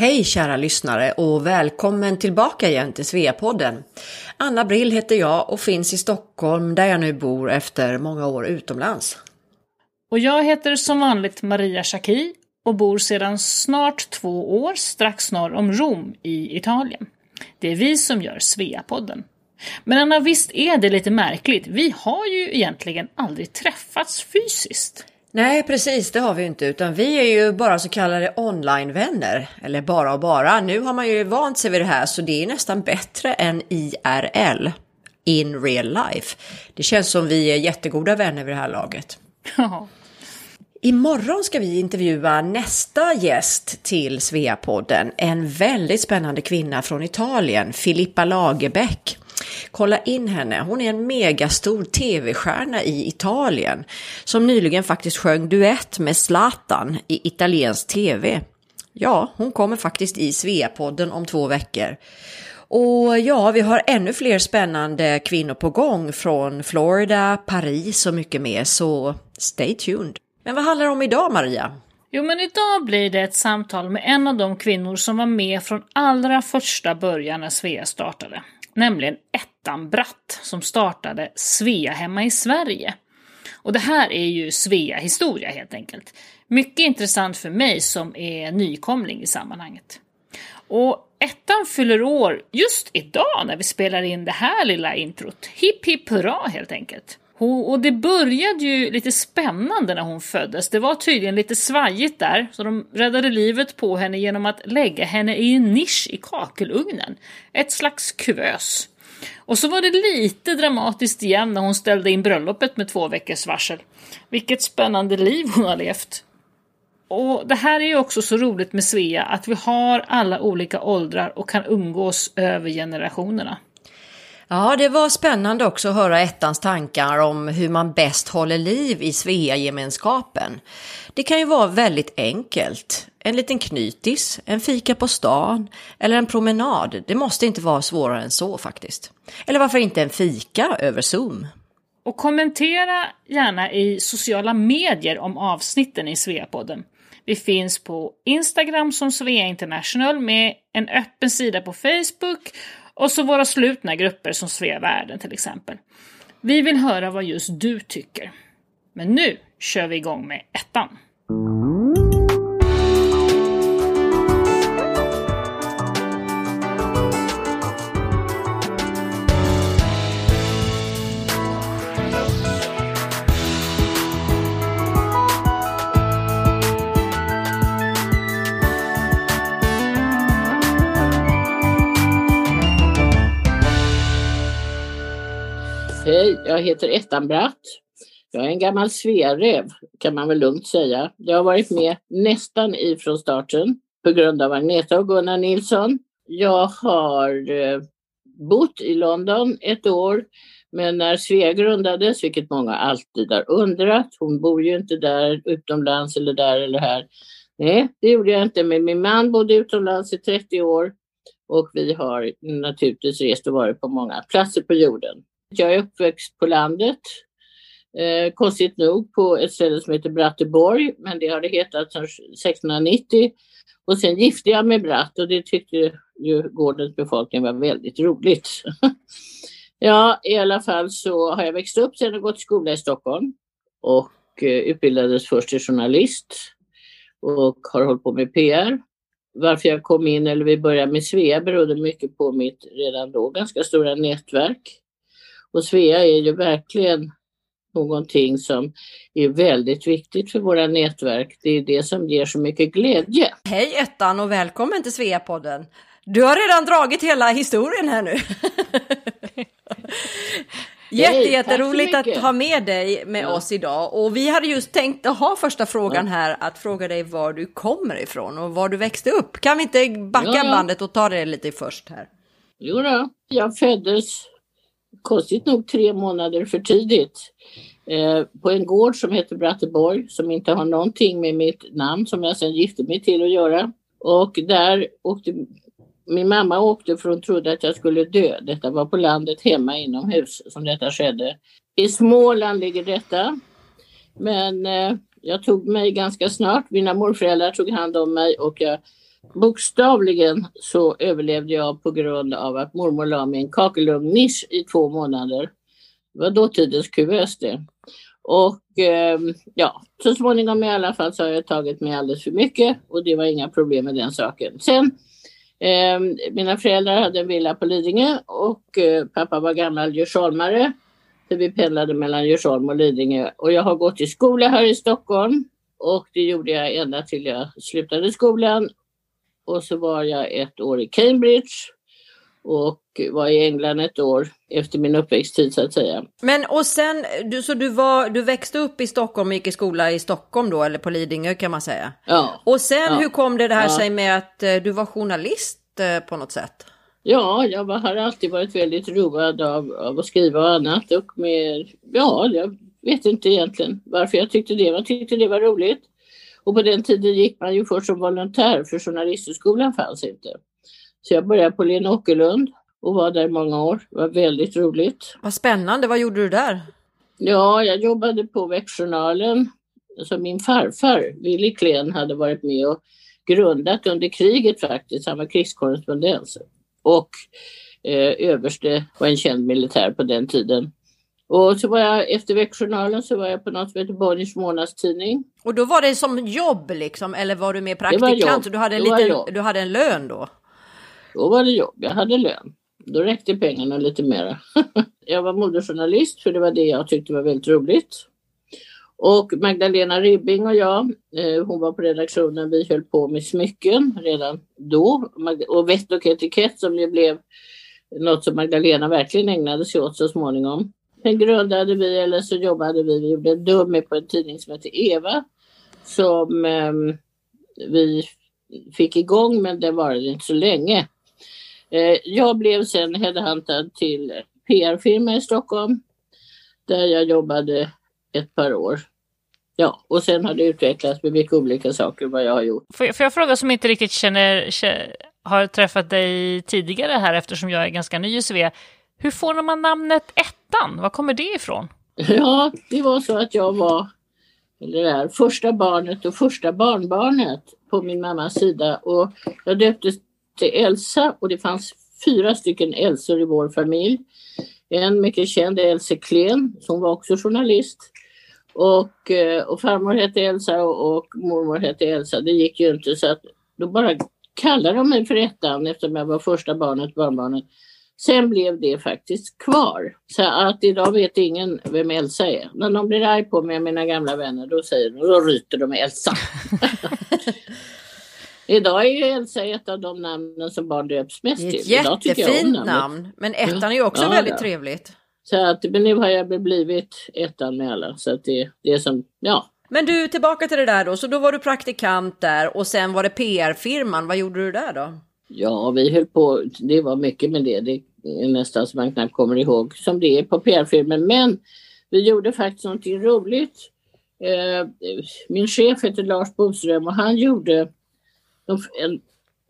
Hej kära lyssnare och välkommen tillbaka igen till Sveapodden. Anna Brill heter jag och finns i Stockholm där jag nu bor efter många år utomlands. Och jag heter som vanligt Maria Schacki och bor sedan snart två år strax norr om Rom i Italien. Det är vi som gör Sveapodden. Men Anna, visst är det lite märkligt? Vi har ju egentligen aldrig träffats fysiskt. Nej, precis, det har vi inte, utan vi är ju bara så kallade online-vänner. Eller bara och bara. Nu har man ju vant sig vid det här, så det är nästan bättre än IRL. In real life. Det känns som vi är jättegoda vänner vid det här laget. Ja. Imorgon ska vi intervjua nästa gäst till Sveapodden. En väldigt spännande kvinna från Italien, Filippa Lagerbäck. Kolla in henne, hon är en megastor tv-stjärna i Italien som nyligen faktiskt sjöng duett med Zlatan i italiensk tv. Ja, hon kommer faktiskt i Sveapodden om två veckor. Och ja, vi har ännu fler spännande kvinnor på gång från Florida, Paris och mycket mer, så stay tuned. Men vad handlar det om idag Maria? Jo, men idag blir det ett samtal med en av de kvinnor som var med från allra första början när Svea startade. Nämligen Ettan Bratt som startade Svea hemma i Sverige. Och det här är ju Svea historia helt enkelt. Mycket intressant för mig som är nykomling i sammanhanget. Och ettan fyller år just idag när vi spelar in det här lilla introt. Hipp hipp hurra helt enkelt. Och det började ju lite spännande när hon föddes. Det var tydligen lite svajigt där, så de räddade livet på henne genom att lägga henne i en nisch i kakelugnen. Ett slags kuvös. Och så var det lite dramatiskt igen när hon ställde in bröllopet med två veckors varsel. Vilket spännande liv hon har levt. Och det här är ju också så roligt med Svea, att vi har alla olika åldrar och kan umgås över generationerna. Ja, det var spännande också att höra ettans tankar om hur man bäst håller liv i Svea-gemenskapen. Det kan ju vara väldigt enkelt. En liten knytis, en fika på stan eller en promenad. Det måste inte vara svårare än så faktiskt. Eller varför inte en fika över Zoom? Och kommentera gärna i sociala medier om avsnitten i Sveapodden. Vi finns på Instagram som Svea International med en öppen sida på Facebook och så våra slutna grupper som Svea Världen till exempel. Vi vill höra vad just du tycker. Men nu kör vi igång med ettan. Hej, jag heter Ettan Bratt. Jag är en gammal sverev kan man väl lugnt säga. Jag har varit med nästan ifrån starten på grund av Agneta och Gunnar Nilsson. Jag har eh, bott i London ett år, men när Svea grundades, vilket många alltid har undrat, hon bor ju inte där utomlands eller där eller här. Nej, det gjorde jag inte, men min man bodde utomlands i 30 år och vi har naturligtvis rest och varit på många platser på jorden. Jag är uppväxt på landet, eh, konstigt nog på ett ställe som heter Bratteborg, men det har det hetat sedan 1690. Och sen gifte jag mig Bratt och det tyckte ju gårdens befolkning var väldigt roligt. ja, i alla fall så har jag växt upp sen och gått i skola i Stockholm och eh, utbildades först till journalist och har hållit på med PR. Varför jag kom in, eller vi började med Svea, berodde mycket på mitt redan då ganska stora nätverk. Och Svea är ju verkligen någonting som är väldigt viktigt för våra nätverk. Det är det som ger så mycket glädje. Hej Ettan och välkommen till Sveapodden. Du har redan dragit hela historien här nu. Jätte, jätteroligt att ha med dig med ja. oss idag. Och vi hade just tänkt att ha första frågan ja. här, att fråga dig var du kommer ifrån och var du växte upp. Kan vi inte backa ja, bandet och ta det lite först här? Jo då. jag föddes konstigt nog tre månader för tidigt eh, på en gård som heter Bratteborg som inte har någonting med mitt namn som jag sen gifte mig till att göra. Och där åkte min mamma åkte för hon trodde att jag skulle dö. Detta var på landet hemma inomhus som detta skedde. I Småland ligger detta. Men eh, jag tog mig ganska snart. Mina morföräldrar tog hand om mig och jag Bokstavligen så överlevde jag på grund av att mormor la mig i en kakelugnsnisch i två månader. Det var dåtidens kuvös det. Och eh, ja, så småningom i alla fall så har jag tagit mig alldeles för mycket och det var inga problem med den saken. Sen, eh, mina föräldrar hade en villa på Lidingö och eh, pappa var gammal djursholmare. Så vi pendlade mellan Djursholm och Lidingö och jag har gått i skola här i Stockholm och det gjorde jag ända till jag slutade skolan. Och så var jag ett år i Cambridge och var i England ett år efter min uppväxttid så att säga. Men och sen, du, så du, var, du växte upp i Stockholm och gick i skola i Stockholm då, eller på Lidingö kan man säga? Ja. Och sen Ja. hur kom det, det här Ja. sig med att eh, du var journalist eh, på något sätt? Ja, jag var, har alltid varit väldigt road av, av att skriva och annat och med, ja, jag vet inte egentligen varför jag tyckte det. Jag tyckte det var roligt. Och på den tiden gick man ju först som volontär för journalisthögskolan fanns inte. Så jag började på Lena Åkerlund och var där i många år. Det var väldigt roligt. Vad spännande, vad gjorde du där? Ja, jag jobbade på Växtjournalen. Alltså min farfar, Willy Klen, hade varit med och grundat under kriget faktiskt. Han var krigskorrespondent. Och eh, överste var en känd militär på den tiden. Och så var jag, efter Växtjournalen så var jag på något som heter Bonniers månadstidning. Och då var det som jobb liksom, eller var du mer praktikant? Så du hade, en liten, du hade en lön då? Då var det jobb, jag hade lön. Då räckte pengarna lite mera. jag var modejournalist för det var det jag tyckte var väldigt roligt. Och Magdalena Ribbing och jag, eh, hon var på redaktionen, vi höll på med smycken redan då. Och vett och etikett som ju blev något som Magdalena verkligen ägnade sig åt så småningom. Sen grundade vi, eller så jobbade vi, vi gjorde en dummy på en tidning som heter Eva. Som eh, vi fick igång men det varade inte så länge. Eh, jag blev sen headhuntad till PR-firma i Stockholm där jag jobbade ett par år. Ja, och sen har det utvecklats med mycket olika saker vad jag har gjort. Får jag, får jag fråga som inte riktigt känner, har träffat dig tidigare här eftersom jag är ganska ny i Svea. Hur får man namnet Ettan? Var kommer det ifrån? Ja, det var så att jag var eller är, första barnet och första barnbarnet på min mammas sida och jag döptes till Elsa och det fanns fyra stycken Elsor i vår familj. En mycket känd Else Klen som var också journalist och, eh, och farmor hette Elsa och, och mormor hette Elsa. Det gick ju inte så att då bara kallade de mig för ettan eftersom jag var första barnet, barnbarnet. Sen blev det faktiskt kvar. Så att idag vet ingen vem Elsa är. När de blir arg på mig, mina gamla vänner, då säger de, då ryter de Elsa. idag är ju Elsa ett av de namnen som barn döps mest Det är ett till. Jättefint namn. Men ettan är ju också Ja, väldigt ja. trevligt. Så att, men nu har jag blivit ettan med alla. Så att det, det är som, ja. Men du, tillbaka till det där då. Så då var du praktikant där och sen var det PR-firman. Vad gjorde du där då? Ja, vi höll på, det var mycket med det. Det nästan som man knappt kommer ihåg som det är på PR-filmen. Men vi gjorde faktiskt någonting roligt. Eh, min chef heter Lars Boström och han gjorde,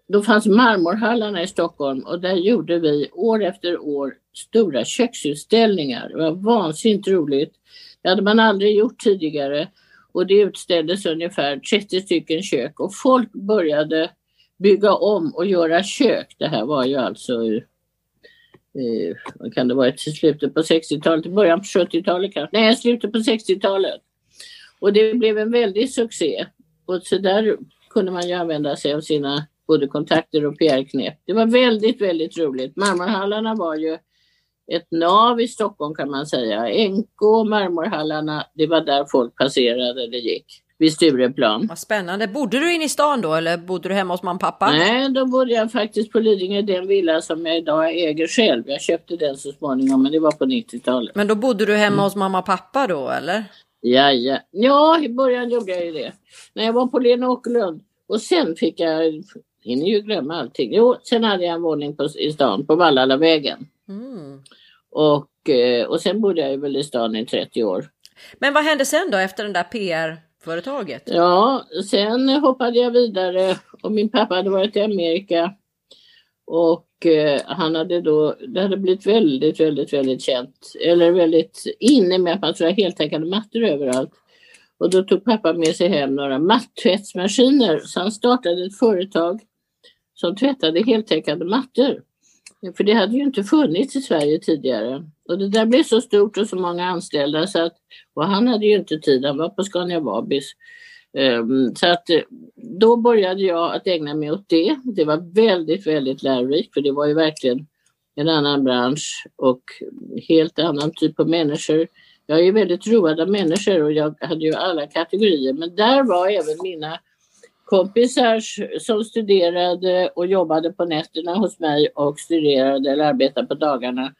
då fanns marmorhallarna i Stockholm och där gjorde vi år efter år stora köksutställningar. Det var vansinnigt roligt. Det hade man aldrig gjort tidigare och det utställdes ungefär 30 stycken kök och folk började bygga om och göra kök. Det här var ju alltså eh, vad kan det vara, till slutet på 60-talet, början på 70-talet kanske. Nej, slutet på 60-talet. Och det blev en väldig succé. Och så där kunde man ju använda sig av sina både kontakter och PR-knep. Det var väldigt, väldigt roligt. Marmorhallarna var ju ett nav i Stockholm kan man säga. NK och marmorhallarna, det var där folk passerade eller gick. Vid Stureplan. Vad spännande. Bodde du inne i stan då eller bodde du hemma hos mamma och pappa? Nej, då bodde jag faktiskt på Lidingö, den villa som jag idag äger själv. Jag köpte den så småningom, men det var på 90-talet. Men då bodde du Mm. hemma hos mamma och pappa då eller? Ja, ja. ja, i början gjorde jag ju det. När jag var på Lena Åkerlund. Och sen fick jag, hinner ju glömma allting. Jo, sen hade jag en våning på, i stan, på Vallalavägen. Mm. Och, eh, och sen bodde jag väl i stan i 30 år. Men vad hände sen då efter den där företaget? Ja, sen hoppade jag vidare och min pappa hade varit i Amerika. Och eh, han hade då, det hade blivit väldigt, väldigt, väldigt känt. Eller väldigt inne med att man skulle ha heltäckande mattor överallt. Och då tog pappa med sig hem några mattvättsmaskiner. Så han startade ett företag som tvättade heltäckande mattor. För det hade ju inte funnits i Sverige tidigare. Och det där blev så stort och så många anställda så att, och han hade ju inte tid, han var på Scania Vabis. Um, så att eh, då började jag att ägna mig åt det. Det var väldigt, väldigt lärorikt för det var ju verkligen en annan bransch och helt annan typ av människor. Jag är ju väldigt road av människor och jag hade ju alla kategorier men där var även mina kompisar som studerade och jobbade på nätterna hos mig och studerade eller arbetade på dagarna.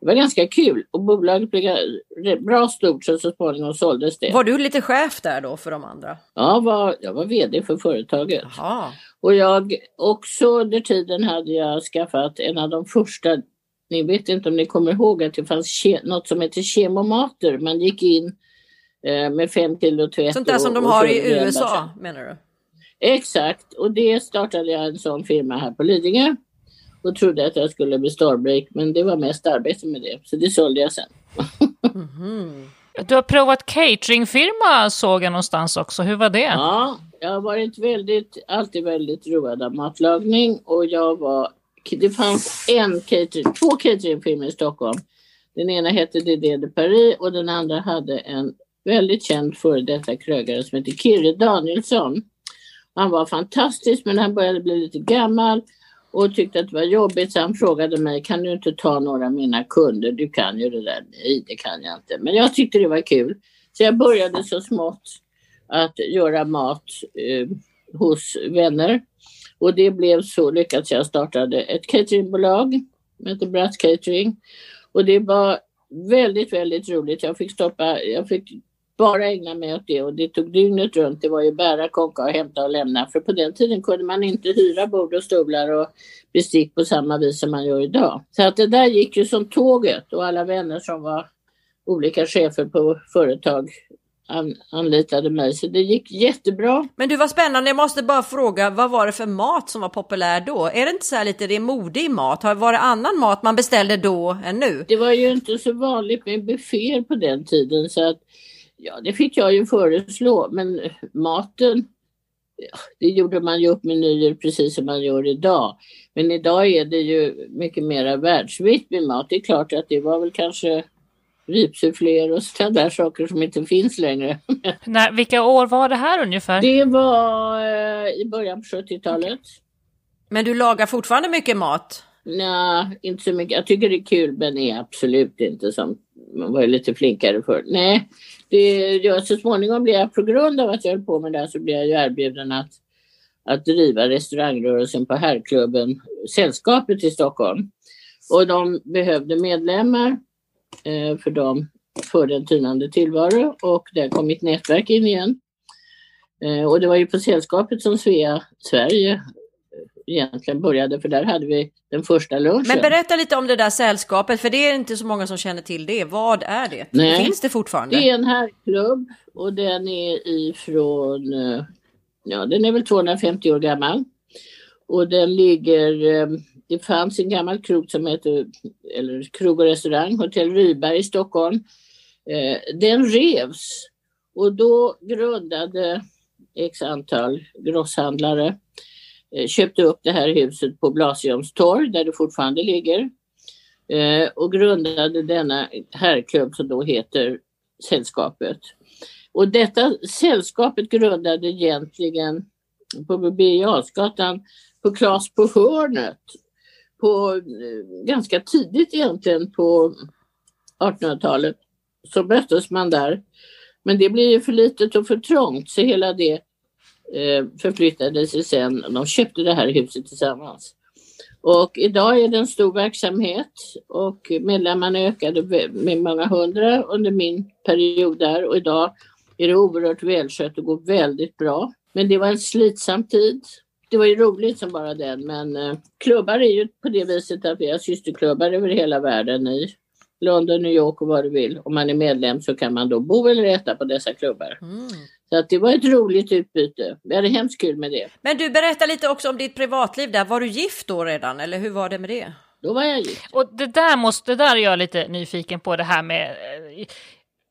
Det var ganska kul och bolaget blev bra stort så så småningom såldes det. Var du lite chef där då för de andra? Ja, var, jag var vd för företaget. Aha. Och jag också under tiden hade jag skaffat en av de första, ni vet inte om ni kommer ihåg att det fanns något som heter kemomater. Man gick in eh, med fem kilo tvätt. Sånt där som de har i USA menar du? Exakt, och det startade jag en sån firma här på Lidingö och trodde att jag skulle bli stormbreak men det var mest arbete med det så det sålde jag sen. mm -hmm. Du har provat cateringfirma såg jag någonstans också, hur var det? Ja, jag har varit väldigt, alltid väldigt road av matlagning och jag var, det fanns en catering, två cateringfirmor i Stockholm. Den ena hette Didier de Paris och den andra hade en väldigt känd före detta krögare som hette Kirre Danielsson. Han var fantastisk men han började bli lite gammal och tyckte att det var jobbigt så han frågade mig kan du inte ta några av mina kunder? Du kan ju det där. Nej, det kan jag inte. Men jag tyckte det var kul. Så jag började så smått att göra mat eh, hos vänner. Och det blev så lyckat så jag startade ett cateringbolag som heter Bratts Catering. Och det var väldigt, väldigt roligt. Jag fick stoppa, jag fick bara ägna mig åt det och det tog dygnet runt. Det var ju bära, konka och hämta och lämna. För på den tiden kunde man inte hyra bord och stolar och bestick på samma vis som man gör idag. Så att det där gick ju som tåget och alla vänner som var olika chefer på företag an, anlitade mig. Så det gick jättebra. Men du var spännande, jag måste bara fråga, vad var det för mat som var populär då? Är det inte så här lite, det i mat? Var det annan mat man beställde då än nu? Det var ju inte så vanligt med bufféer på den tiden så att Ja, det fick jag ju föreslå, men maten, det gjorde man ju upp menyer precis som man gör idag. Men idag är det ju mycket mera världsvitt med mat. Det är klart att det var väl kanske ripsuffléer och sådana där saker som inte finns längre. Nej, vilka år var det här ungefär? Det var eh, i början på 70-talet. Men du lagar fortfarande mycket mat? Nej, inte så mycket. Jag tycker det är kul men är absolut inte som man var ju lite flinkare för. Nej, det, jag, så småningom blev jag, på grund av att jag höll på med det här så blev jag ju erbjuden att, att driva restaurangrörelsen på herrklubben Sällskapet i Stockholm. Och de behövde medlemmar eh, för dem för en tynande tillvaro och där kom mitt nätverk in igen. Eh, och det var ju på Sällskapet som Svea Sverige egentligen började för där hade vi den första lunchen. Men berätta lite om det där sällskapet för det är inte så många som känner till det. Vad är det? Nej, Finns det fortfarande? Det är en herrklubb och den är ifrån, eh, ja den är väl 250 år gammal. Och den ligger, eh, det fanns en gammal krog som heter, eller krog och restaurang, Hotell Ryberg i Stockholm. Eh, den revs och då grundade x antal grosshandlare Eh, köpte upp det här huset på Blasieholms torg där det fortfarande ligger eh, och grundade denna herrklubb som då heter Sällskapet. Och detta sällskapet grundade egentligen på Birger på Klas på hörnet på, eh, ganska tidigt egentligen på 1800-talet så möttes man där. Men det blev ju för litet och för trångt så hela det Eh, förflyttade sig sen. De köpte det här huset tillsammans. Och idag är det en stor verksamhet och medlemmarna ökade med många hundra under min period där och idag är det oerhört välskött och går väldigt bra. Men det var en slitsam tid. Det var ju roligt som bara den men eh, klubbar är ju på det viset att vi har systerklubbar över hela världen i London, New York och vad du vill. Om man är medlem så kan man då bo eller äta på dessa klubbar. Mm. Så att det var ett roligt utbyte. Vi hade hemskt kul med det. Men du, berättar lite också om ditt privatliv där. Var du gift då redan eller hur var det med det? Då var jag gift. Och det där, måste, det där är jag lite nyfiken på det här med... Eh,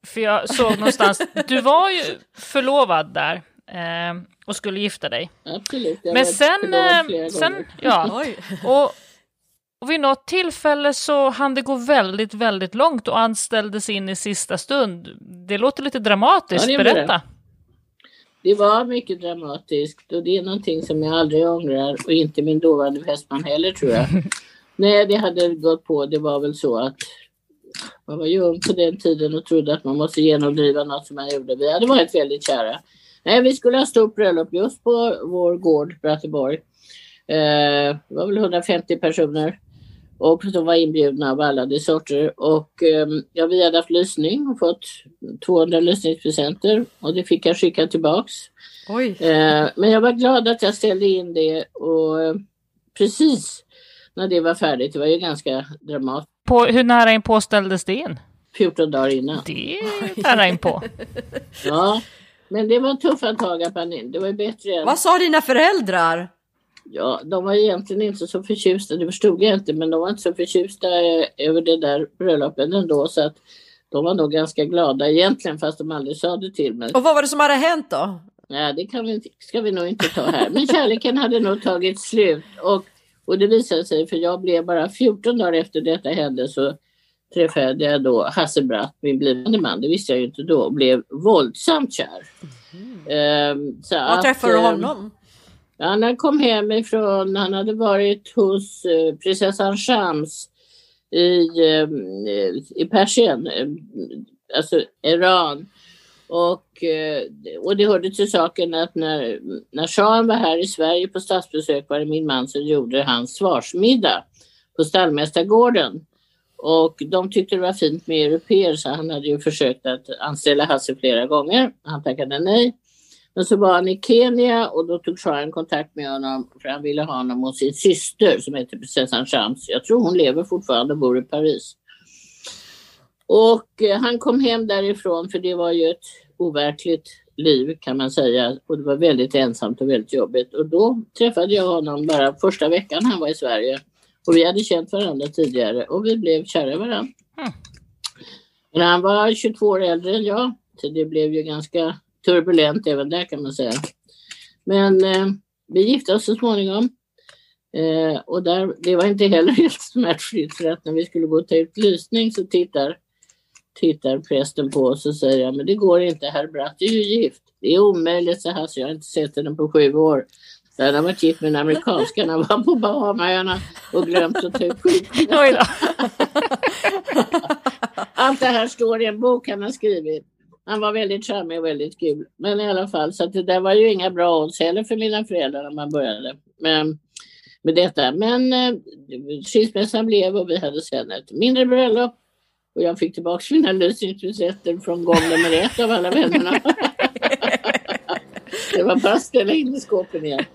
för jag såg någonstans, du var ju förlovad där eh, och skulle gifta dig. Absolut. Jag Men sen, eh, sen ja, Oj. och, och vid något tillfälle så hann det gå väldigt, väldigt långt och anställdes in i sista stund. Det låter lite dramatiskt, Ja, det. berätta. Det var mycket dramatiskt och det är någonting som jag aldrig ångrar och inte min dåvarande fästman heller tror jag. Nej, det hade gått på. Det var väl så att man var ju ung på den tiden och trodde att man måste genomdriva något som man gjorde. Vi hade varit väldigt kära. Nej, vi skulle ha stort bröllop just på vår gård, Bratteborg. Eh, det var väl 150 personer och de var inbjudna av alla de sorter. Och eh, ja, vi hade haft lysning och fått 200 lysningspresenter och det fick jag skicka tillbaks. Oj. Eh, men jag var glad att jag ställde in det och eh, precis när det var färdigt, det var ju ganska dramatiskt, På, hur nära inpå ställdes det in? 14 dagar innan. Det är nära inpå. Ja, men det var tuffa tag att man in. Det var ju bättre än... Vad sa dina föräldrar? Ja, de var egentligen inte så förtjusta, det förstod jag inte, men de var inte så förtjusta eh, över det där bröllopet ändå så att de var nog ganska glada egentligen fast de aldrig sa det till mig. Och vad var det som hade hänt då? Nej, det kan vi, ska vi nog inte ta här. Men kärleken hade nog tagit slut. Och, och det visade sig, för jag blev bara 14 dagar efter detta hände så träffade jag då Hasse Bratt, min blivande man. Det visste jag ju inte då. Och blev våldsamt kär. Ehm, så Var att, träffade du han kom hem ifrån, han hade varit hos eh, prinsessan Shams i, eh, i Persien, eh, alltså Iran. Och, och det hörde till saken att när, när shahen var här i Sverige på statsbesök var det min man som gjorde hans svarsmiddag på stallmästargården. Och de tyckte det var fint med europeer så han hade ju försökt att anställa Hasse flera gånger. Han tackade nej. Men så var han i Kenya och då tog shahen kontakt med honom för han ville ha honom hos sin syster som heter prinsessan Shams. Jag tror hon lever fortfarande och bor i Paris. Och eh, han kom hem därifrån för det var ju ett overkligt liv kan man säga och det var väldigt ensamt och väldigt jobbigt och då träffade jag honom bara första veckan han var i Sverige och vi hade känt varandra tidigare och vi blev kära varandra. Mm. Men han var 22 år äldre än jag så det blev ju ganska turbulent även där kan man säga. Men eh, vi gifte oss så småningom. Eh, och där, det var inte heller helt smärtfritt för att när vi skulle gå och ta ut lysning så tittar, tittar prästen på oss och säger men det går inte, herr Bratt är ju gift. Det är omöjligt, så här, så jag har inte sett henne på sju år. Han har varit gift med en amerikanska när han var på Bahamaöarna och glömt att ta ut. Allt det här står i en bok han har skrivit. Han var väldigt charmig och väldigt kul. Men i alla fall, så det där var ju inga bra odds heller för mina föräldrar när man började med, med detta. Men eh, skilsmässan blev och vi hade sen ett mindre bröllop. Och jag fick tillbaka mina lysningspresenter från gång nummer ett av alla vännerna. det var bara att ställa in i skåpen igen.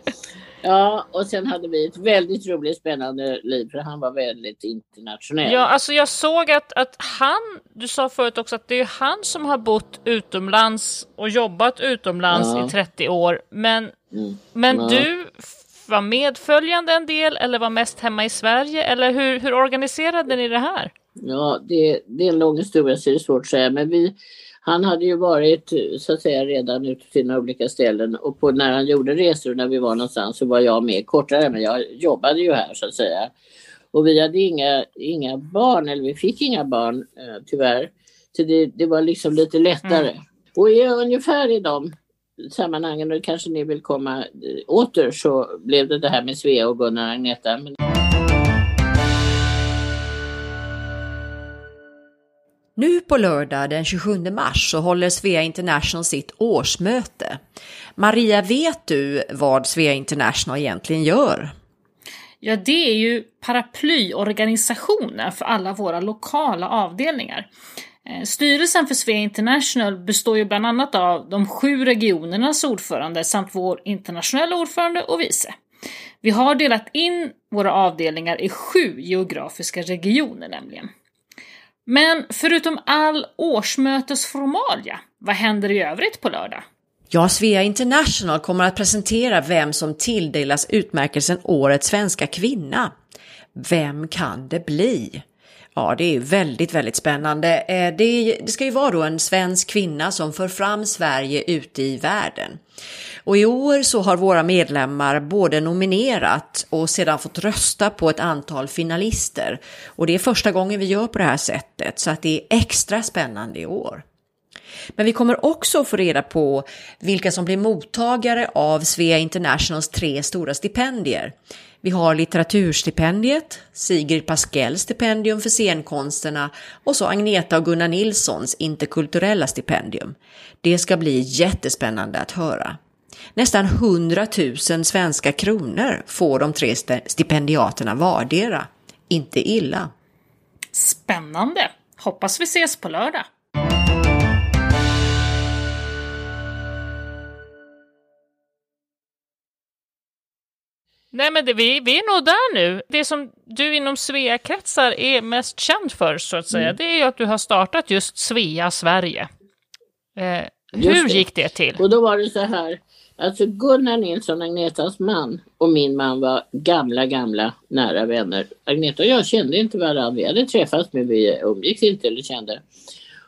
Ja, och sen hade vi ett väldigt roligt spännande liv för han var väldigt internationell. Ja, alltså jag såg att, att han, du sa förut också att det är han som har bott utomlands och jobbat utomlands Ja. i 30 år. Men, Mm. men Ja. du var medföljande en del eller var mest hemma i Sverige? Eller hur, hur organiserade ni det här? Ja, det, det är en lång historia så det är svårt att säga. Men vi, han hade ju varit så att säga redan ute på sina olika ställen och på, när han gjorde resor när vi var någonstans så var jag med kortare men jag jobbade ju här så att säga. Och vi hade inga, inga barn, eller vi fick inga barn eh, tyvärr. Så det, det var liksom lite lättare. Och i, ungefär i de sammanhangen, och kanske ni vill komma eh, åter, så blev det det här med Svea och Gunnar och Agneta. Men Nu på lördag den 27 mars så håller Svea International sitt årsmöte. Maria, vet du vad Svea International egentligen gör? Ja, det är ju paraplyorganisationen för alla våra lokala avdelningar. Eh, styrelsen för Svea International består ju bland annat av de sju regionernas ordförande samt vår internationella ordförande och vice. Vi har delat in våra avdelningar i sju geografiska regioner nämligen. Men förutom all årsmötesformalia, vad händer i övrigt på lördag? Ja, Svea International kommer att presentera vem som tilldelas utmärkelsen Årets svenska kvinna. Vem kan det bli? Ja, det är väldigt, väldigt spännande. Eh, det, det ska ju vara då en svensk kvinna som för fram Sverige ute i världen. Och i år så har våra medlemmar både nominerat och sedan fått rösta på ett antal finalister. Och det är första gången vi gör på det här sättet så att det är extra spännande i år. Men vi kommer också få reda på vilka som blir mottagare av Svea Internationals tre stora stipendier. Vi har litteraturstipendiet, Sigrid Paskells stipendium för scenkonsterna och så Agneta och Gunnar Nilssons interkulturella stipendium. Det ska bli jättespännande att höra. Nästan 100 000 svenska kronor får de tre stipendiaterna vardera. Inte illa. Spännande! Hoppas vi ses på lördag. Nej men det, vi, vi är nog där nu. Det som du inom Svea-kretsar är mest känd för så att säga, mm. det är ju att du har startat just Svea Sverige. Eh, hur gick det till? Och då var det så här, alltså Gunnar Nilsson, Agnetas man och min man var gamla, gamla nära vänner. Agneta och jag kände inte varandra, vi hade träffats men vi umgicks inte eller kände.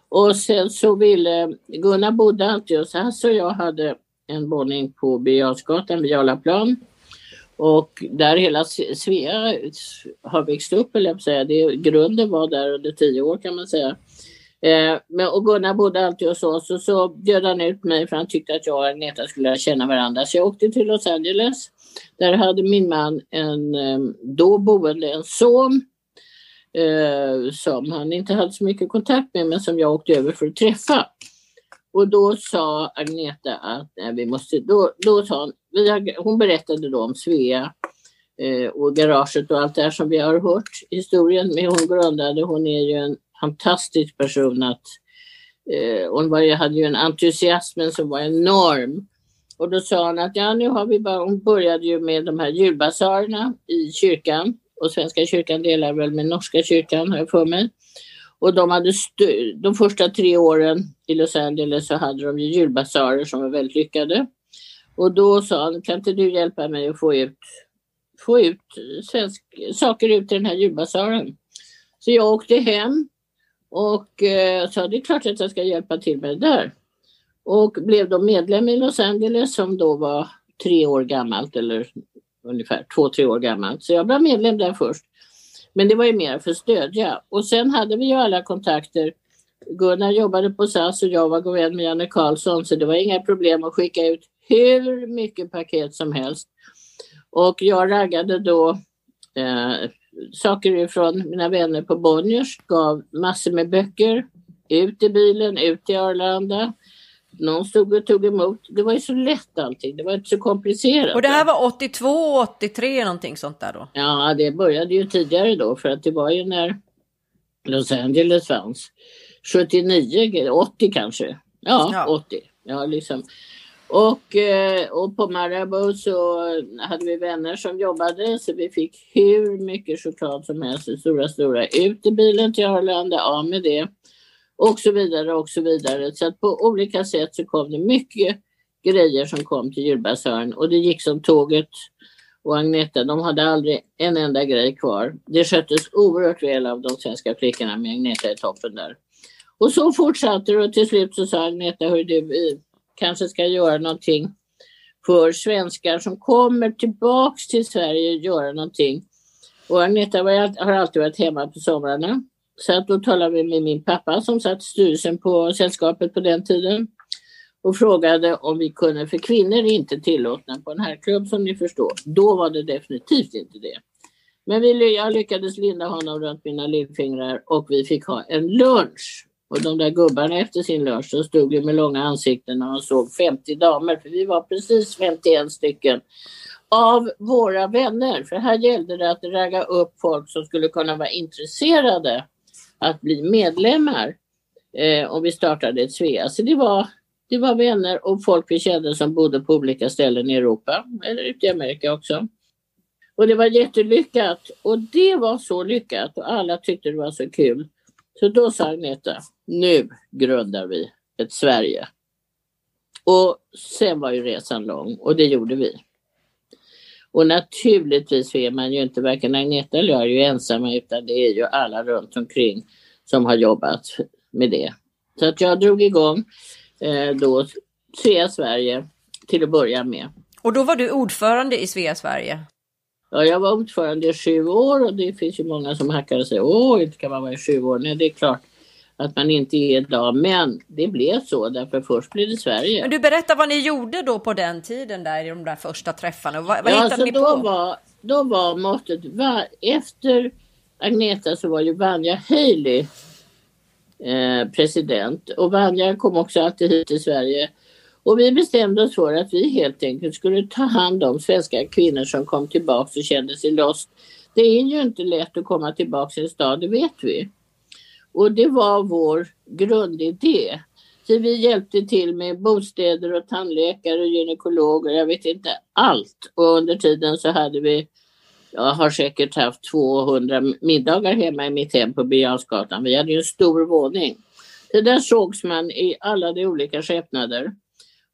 Och sen så ville, Gunnar bodde alltid hos oss och jag hade en våning på Birger vid Jarlaplan. Och där hela Svea har växt upp, eller jag säga. Det, grunden var där under tio år kan man säga. Eh, men, och Gunnar bodde alltid hos oss och så bjöd han ut mig för han tyckte att jag och Agneta skulle lära känna varandra. Så jag åkte till Los Angeles. Där hade min man en eh, då boende en son eh, som han inte hade så mycket kontakt med men som jag åkte över för att träffa. Och då sa Agneta att nej, vi måste, då, då sa hon, vi har, hon berättade då om Svea eh, och garaget och allt det här som vi har hört historien med hon grundade. Hon är ju en fantastisk person att eh, hon var, hade ju en entusiasm som var enorm. Och då sa hon att ja, nu har vi bara, hon började ju med de här julbasarerna i kyrkan och Svenska kyrkan delar väl med Norska kyrkan har jag för mig. Och de, hade de första tre åren i Los Angeles så hade de ju julbasarer som var väldigt lyckade. Och då sa han, kan inte du hjälpa mig att få ut, få ut svensk, saker ut i den här julbasaren? Så jag åkte hem och eh, sa det är klart att jag ska hjälpa till med det där. Och blev då medlem i Los Angeles som då var tre år gammalt eller ungefär två, tre år gammalt. Så jag blev medlem där först. Men det var ju mer för att stödja. Och sen hade vi ju alla kontakter. Gunnar jobbade på SAS och jag var god vän med Janne Karlsson så det var inga problem att skicka ut hur mycket paket som helst. Och jag raggade då eh, saker ifrån mina vänner på Bonniers, gav massor med böcker ut i bilen, ut i Arlanda. Någon stod och tog emot. Det var ju så lätt allting. Det var inte så komplicerat. Och det här var 82, 83 någonting sånt där då? Ja, det började ju tidigare då för att det var ju när Los Angeles fanns. 79, 80 kanske. Ja, ja. 80. Ja, liksom. Och, eh, och på Marabou så hade vi vänner som jobbade så vi fick hur mycket choklad som helst, stora stora, ut i bilen till Arlanda, av med det och så vidare och så vidare. Så att på olika sätt så kom det mycket grejer som kom till julbasören och det gick som tåget. Och Agneta, de hade aldrig en enda grej kvar. Det sköttes oerhört väl av de svenska flickorna med Agneta i toppen där. Och så fortsatte det och till slut så sa Agneta, hör du, kanske ska göra någonting för svenskar som kommer tillbaks till Sverige, göra någonting. Och Agneta har alltid varit hemma på somrarna. Så att då talade vi med min pappa som satt i styrelsen på sällskapet på den tiden och frågade om vi kunde, för kvinnor är inte tillåtna på en herrklubb som ni förstår. Då var det definitivt inte det. Men vi, jag lyckades linda honom runt mina lillfingrar och vi fick ha en lunch. Och de där gubbarna efter sin lunch så stod ju med långa ansikten när de såg 50 damer, för vi var precis 51 stycken av våra vänner. För här gällde det att ragga upp folk som skulle kunna vara intresserade att bli medlemmar eh, om vi startade ett Svea. Så det var, det var vänner och folk vi kände som bodde på olika ställen i Europa eller ute i Amerika också. Och det var jättelyckat och det var så lyckat och alla tyckte det var så kul. Så då sa Agneta, nu grundar vi ett Sverige. Och sen var ju resan lång och det gjorde vi. Och naturligtvis är man ju inte, varken Agneta eller jag är ju ensamma utan det är ju alla runt omkring som har jobbat med det. Så att jag drog igång eh, då Svea Sverige till att börja med. Och då var du ordförande i Svea Sverige? Ja, jag var ordförande i sju år och det finns ju många som hackar och säger åh, inte kan man vara i sju år. Nej, det är klart att man inte är idag, men det blev så därför först blev det Sverige. Men du berättar vad ni gjorde då på den tiden där i de där första träffarna. Vad, vad ja, hittade ni då på? Var, då var måttet, va, efter Agneta så var ju Vanja Haley eh, president och Vanja kom också alltid hit till Sverige och vi bestämde oss för att vi helt enkelt skulle ta hand om svenska kvinnor som kom tillbaka och kände sig lost. Det är ju inte lätt att komma tillbaka till en stad, det vet vi. Och det var vår grundidé. Så vi hjälpte till med bostäder och tandläkare och gynekologer, jag vet inte allt. Och under tiden så hade vi, jag har säkert haft 200 middagar hemma i mitt hem på Birger Vi hade ju en stor våning. Så där sågs man i alla de olika skepnader.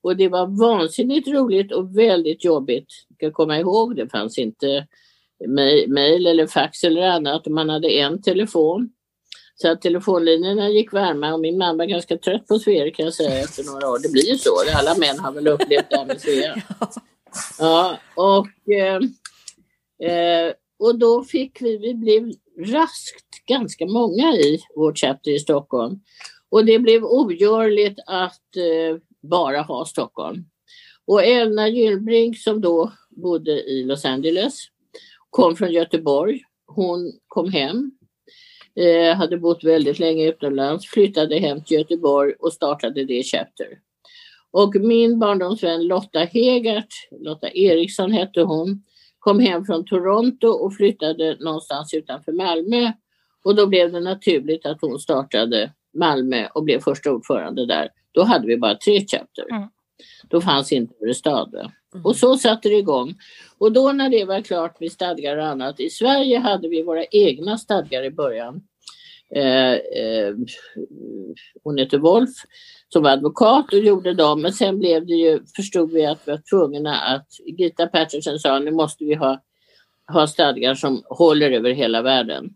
Och det var vansinnigt roligt och väldigt jobbigt. Jag ska komma ihåg, det fanns inte mejl eller fax eller annat. Man hade en telefon. Så att telefonlinjerna gick varma och min man var ganska trött på Svea kan jag säga efter några år. Det blir ju så, alla män har väl upplevt det här med Svea. Ja, och, eh, eh, och då fick vi, vi blev raskt ganska många i vårt chapter i Stockholm. Och det blev ogörligt att eh, bara ha Stockholm. Och Elna Gyllbrink som då bodde i Los Angeles kom från Göteborg. Hon kom hem, eh, hade bott väldigt länge utomlands, flyttade hem till Göteborg och startade det Chapter. Och min barndomsvän Lotta Hegert, Lotta Eriksson hette hon, kom hem från Toronto och flyttade någonstans utanför Malmö. Och då blev det naturligt att hon startade Malmö och blev första ordförande där. Då hade vi bara tre chapter. Mm. Då fanns inte Örestad. Mm. Och så satte det igång. Och då när det var klart med stadgar och annat. I Sverige hade vi våra egna stadgar i början. Eh, eh, hon heter Wolf som var advokat och gjorde dem. Men sen blev det ju, förstod vi att vi var tvungna att, Gita Patterson sa nu måste vi ha, ha stadgar som håller över hela världen.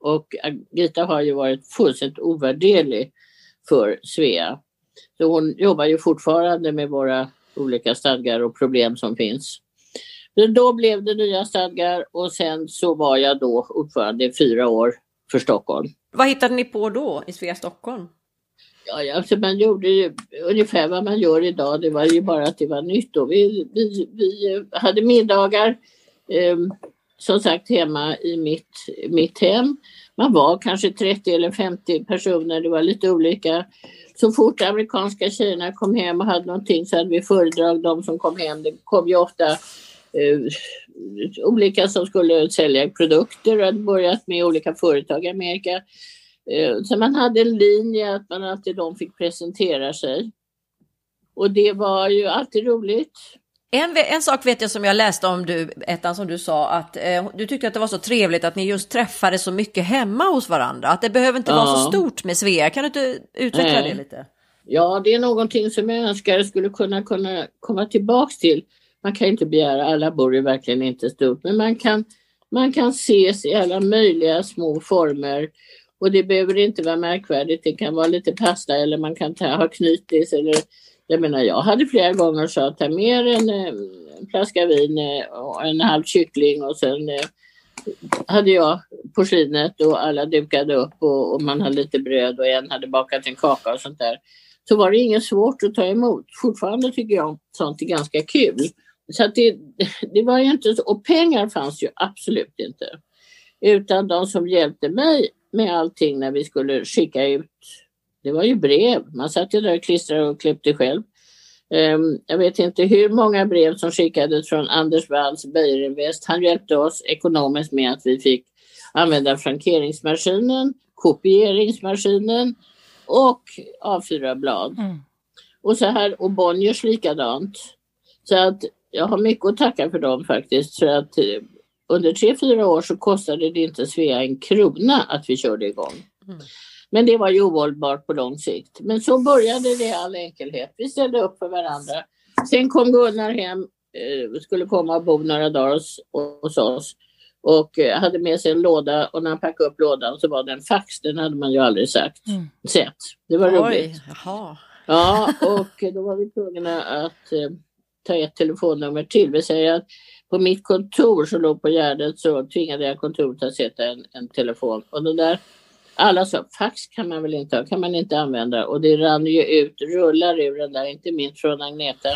Och Gita har ju varit fullständigt ovärderlig för Svea. Så hon jobbar ju fortfarande med våra olika stadgar och problem som finns. Men då blev det nya stadgar och sen så var jag då ordförande i fyra år för Stockholm. Vad hittade ni på då i Svea Stockholm? Ja, alltså man gjorde ju ungefär vad man gör idag. Det var ju bara att det var nytt. Och vi, vi, vi hade middagar eh, som sagt hemma i mitt, mitt hem. Man var kanske 30 eller 50 personer, det var lite olika. Så fort amerikanska tjejerna kom hem och hade någonting så hade vi föredrag de som kom hem. Det kom ju ofta eh, olika som skulle sälja produkter och hade börjat med olika företag i Amerika. Eh, så man hade en linje att man alltid de fick presentera sig. Och det var ju alltid roligt. En, en sak vet jag som jag läste om du, ettan som du sa, att eh, du tyckte att det var så trevligt att ni just träffade så mycket hemma hos varandra. Att det behöver inte ja. vara så stort med Svea. Kan du inte utveckla Nej. det lite? Ja, det är någonting som jag önskar skulle kunna, kunna komma tillbaks till. Man kan inte begära, alla bor ju verkligen inte stort, men man kan, man kan ses i alla möjliga små former. Och det behöver inte vara märkvärdigt. Det kan vara lite pasta eller man kan ta, ha knytis eller jag menar, jag hade flera gånger sagt ta med en, eh, en flaska vin eh, och en halv kyckling och sen eh, hade jag porslinet och alla dukade upp och, och, man hade lite bröd och en hade bakat en kaka och sånt där. Så var det inget svårt att ta emot. Fortfarande tycker jag sånt är ganska kul. Så att det, det var ju inte så, och pengar fanns ju absolut inte. Utan de som hjälpte mig med allting när vi skulle skicka ut det var ju brev. Man satt ju där och klistrade och klippte själv. Um, jag vet inte hur många brev som skickades från Anders Walls Beijerinvest. Han hjälpte oss ekonomiskt med att vi fick använda frankeringsmaskinen, kopieringsmaskinen och A4-blad. Mm. Och så här, och Bonniers likadant. Så att jag har mycket att tacka för dem faktiskt. För att eh, under tre, fyra år så kostade det inte Svea en krona att vi körde igång. Mm. Men det var ju ohållbart på lång sikt. Men så började det i all enkelhet. Vi ställde upp för varandra. Sen kom Gunnar hem eh, skulle komma och bo några dagar hos, oss och eh, hade med sig en låda och när han packade upp lådan så var det en fax. Den hade man ju aldrig sagt, mm. sett. Det var Oj, roligt. Jaha. Ja, och då var vi tvungna att eh, ta ett telefonnummer till. Vi säger att på mitt kontor som låg på Gärdet så tvingade jag kontoret att sätta en, en telefon. Och det där, alla sa fax kan man väl inte ha, kan man inte använda. Och det rann ju ut, rullar ur den där, inte minst från Agneta.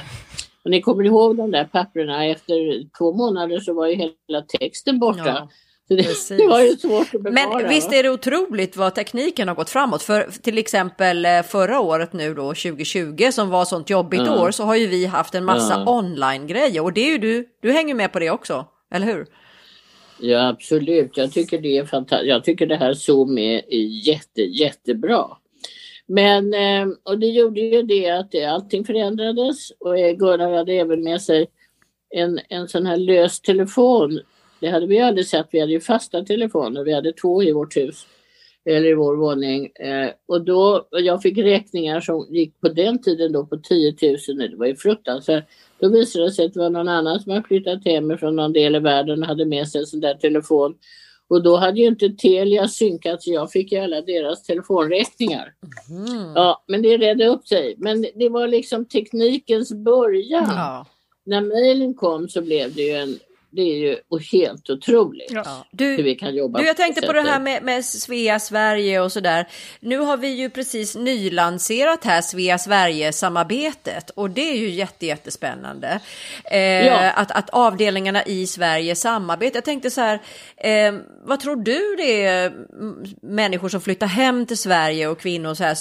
Och ni kommer ihåg de där papperna, efter två månader så var ju hela texten borta. Ja. Det, det, var ju svårt att bevara. Men visst är det otroligt vad tekniken har gått framåt. För till exempel eh, förra året nu då 2020 som var sånt jobbigt ja. år så har ju vi haft en massa ja. online-grejer och det är ju du, du hänger med på det också, eller hur? Ja absolut, jag tycker det är fantastiskt. Jag tycker det här Zoom är jätte, jättebra. Men, ehm, och det gjorde ju det att allting förändrades och Gunnar hade även med sig en, en sån här lös telefon det hade vi aldrig sett. Vi hade ju fasta telefoner. Vi hade två i vårt hus. Eller i vår våning. Eh, och då, jag fick räkningar som gick på den tiden då på 10 000. Det var ju fruktansvärt. Då visade det sig att det var någon annan som hade flyttat hem från någon del i världen och hade med sig en sån där telefon. Och då hade ju inte Telia synkat så jag fick ju alla deras telefonräkningar. Mm. Ja, men det redde upp sig. Men det var liksom teknikens början. Ja. När mejlen kom så blev det ju en det är ju helt otroligt ja. du, hur vi kan jobba. Du, jag tänkte på, på det här med, med Svea Sverige och sådär. Nu har vi ju precis nylanserat här Svea Sverige-samarbetet och det är ju jätte, jättespännande. Eh, ja. att, att avdelningarna i Sverige samarbetar. Jag tänkte så här, eh, vad tror du det är människor som flyttar hem till Sverige och kvinnor så här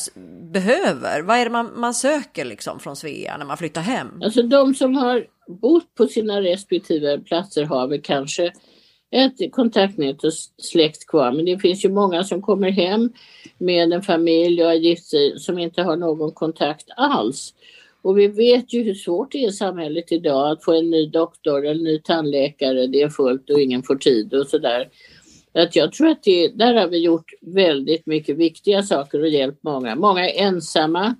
behöver? Vad är det man, man söker liksom från Svea när man flyttar hem? Alltså de som har bott på sina respektive platser har vi kanske ett kontaktnät och släkt kvar. Men det finns ju många som kommer hem med en familj och har gift sig som inte har någon kontakt alls. Och vi vet ju hur svårt det är i samhället idag att få en ny doktor eller ny tandläkare. Det är fullt och ingen får tid och sådär. Att jag tror att det, där har vi gjort väldigt mycket viktiga saker och hjälpt många. Många är ensamma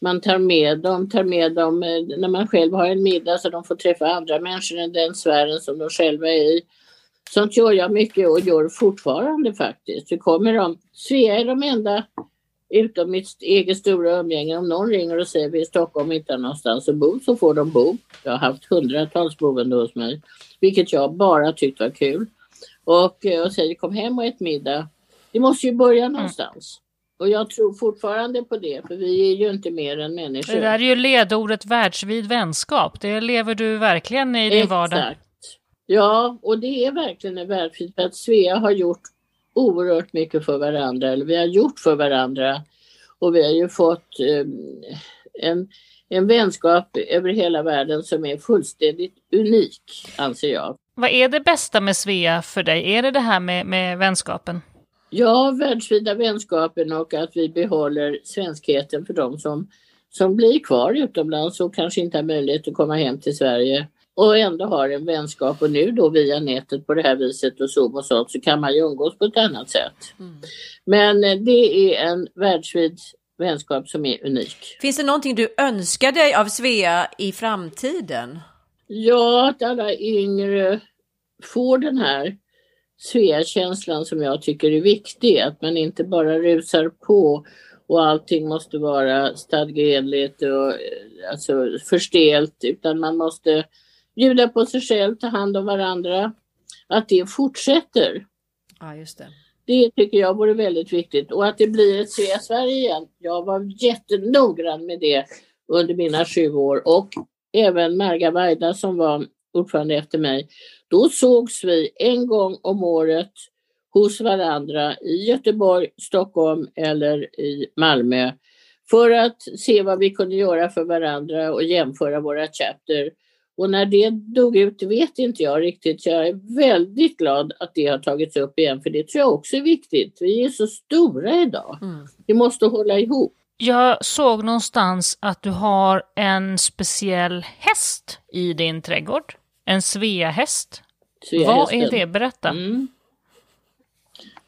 man tar med dem, tar med dem eh, när man själv har en middag så de får träffa andra människor än den sfären som de själva är i. Sånt gör jag mycket och gör fortfarande faktiskt. Så kommer de, Svea är de enda utom mitt eget stora umgänge. Om någon ringer och säger vi är i Stockholm inte har någonstans att bo så får de bo. Jag har haft hundratals boende hos mig, vilket jag bara tyckt var kul. Och, eh, och säger kom hem och ät middag. Vi måste ju börja mm. någonstans. Och jag tror fortfarande på det, för vi är ju inte mer än människor. Det där är ju ledordet världsvid vänskap. Det lever du verkligen i din Exakt. vardag. Ja, och det är verkligen en världsvid, för att Svea har gjort oerhört mycket för varandra, eller vi har gjort för varandra. Och vi har ju fått um, en, en vänskap över hela världen som är fullständigt unik, anser jag. Vad är det bästa med Svea för dig? Är det det här med, med vänskapen? Ja, världsvida vänskapen och att vi behåller svenskheten för de som, som blir kvar utomlands och kanske inte har möjlighet att komma hem till Sverige och ändå har en vänskap och nu då via nätet på det här viset och Zoom och sånt så kan man ju umgås på ett annat sätt. Mm. Men eh, det är en världsvid vänskap som är unik. Finns det någonting du önskar dig av Svea i framtiden? Ja, att alla yngre får den här Svea-känslan som jag tycker är viktig. Att man inte bara rusar på och allting måste vara stadgeenligt och eh, alltså förstelt utan man måste bjuda på sig själv, ta hand om varandra. Att det fortsätter. Ja, just det. Det tycker jag vore väldigt viktigt och att det blir ett Svea Sverige igen. Jag var jättenoggrann med det under mina sju år och även Marga Vaida som var ordförande efter mig då sågs vi en gång om året hos varandra i Göteborg, Stockholm eller i Malmö för att se vad vi kunde göra för varandra och jämföra våra chapter. Och när det dog ut vet inte jag riktigt. Jag är väldigt glad att det har tagits upp igen för det tror jag också är viktigt. Vi är så stora idag. Mm. Vi måste hålla ihop. Jag såg någonstans att du har en speciell häst i din trädgård. En Sveahäst. Vad är det? Berätta. Mm.